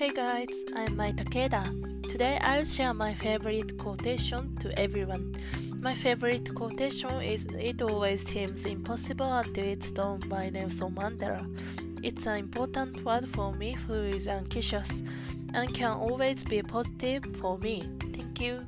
Hey guys, I'm Mai Takeda. Today I'll share my favorite quotation to everyone. My favorite quotation is It always seems impossible until it's done by Nelson Mandela. It's an important word for me who is anxious and can always be positive for me. Thank you.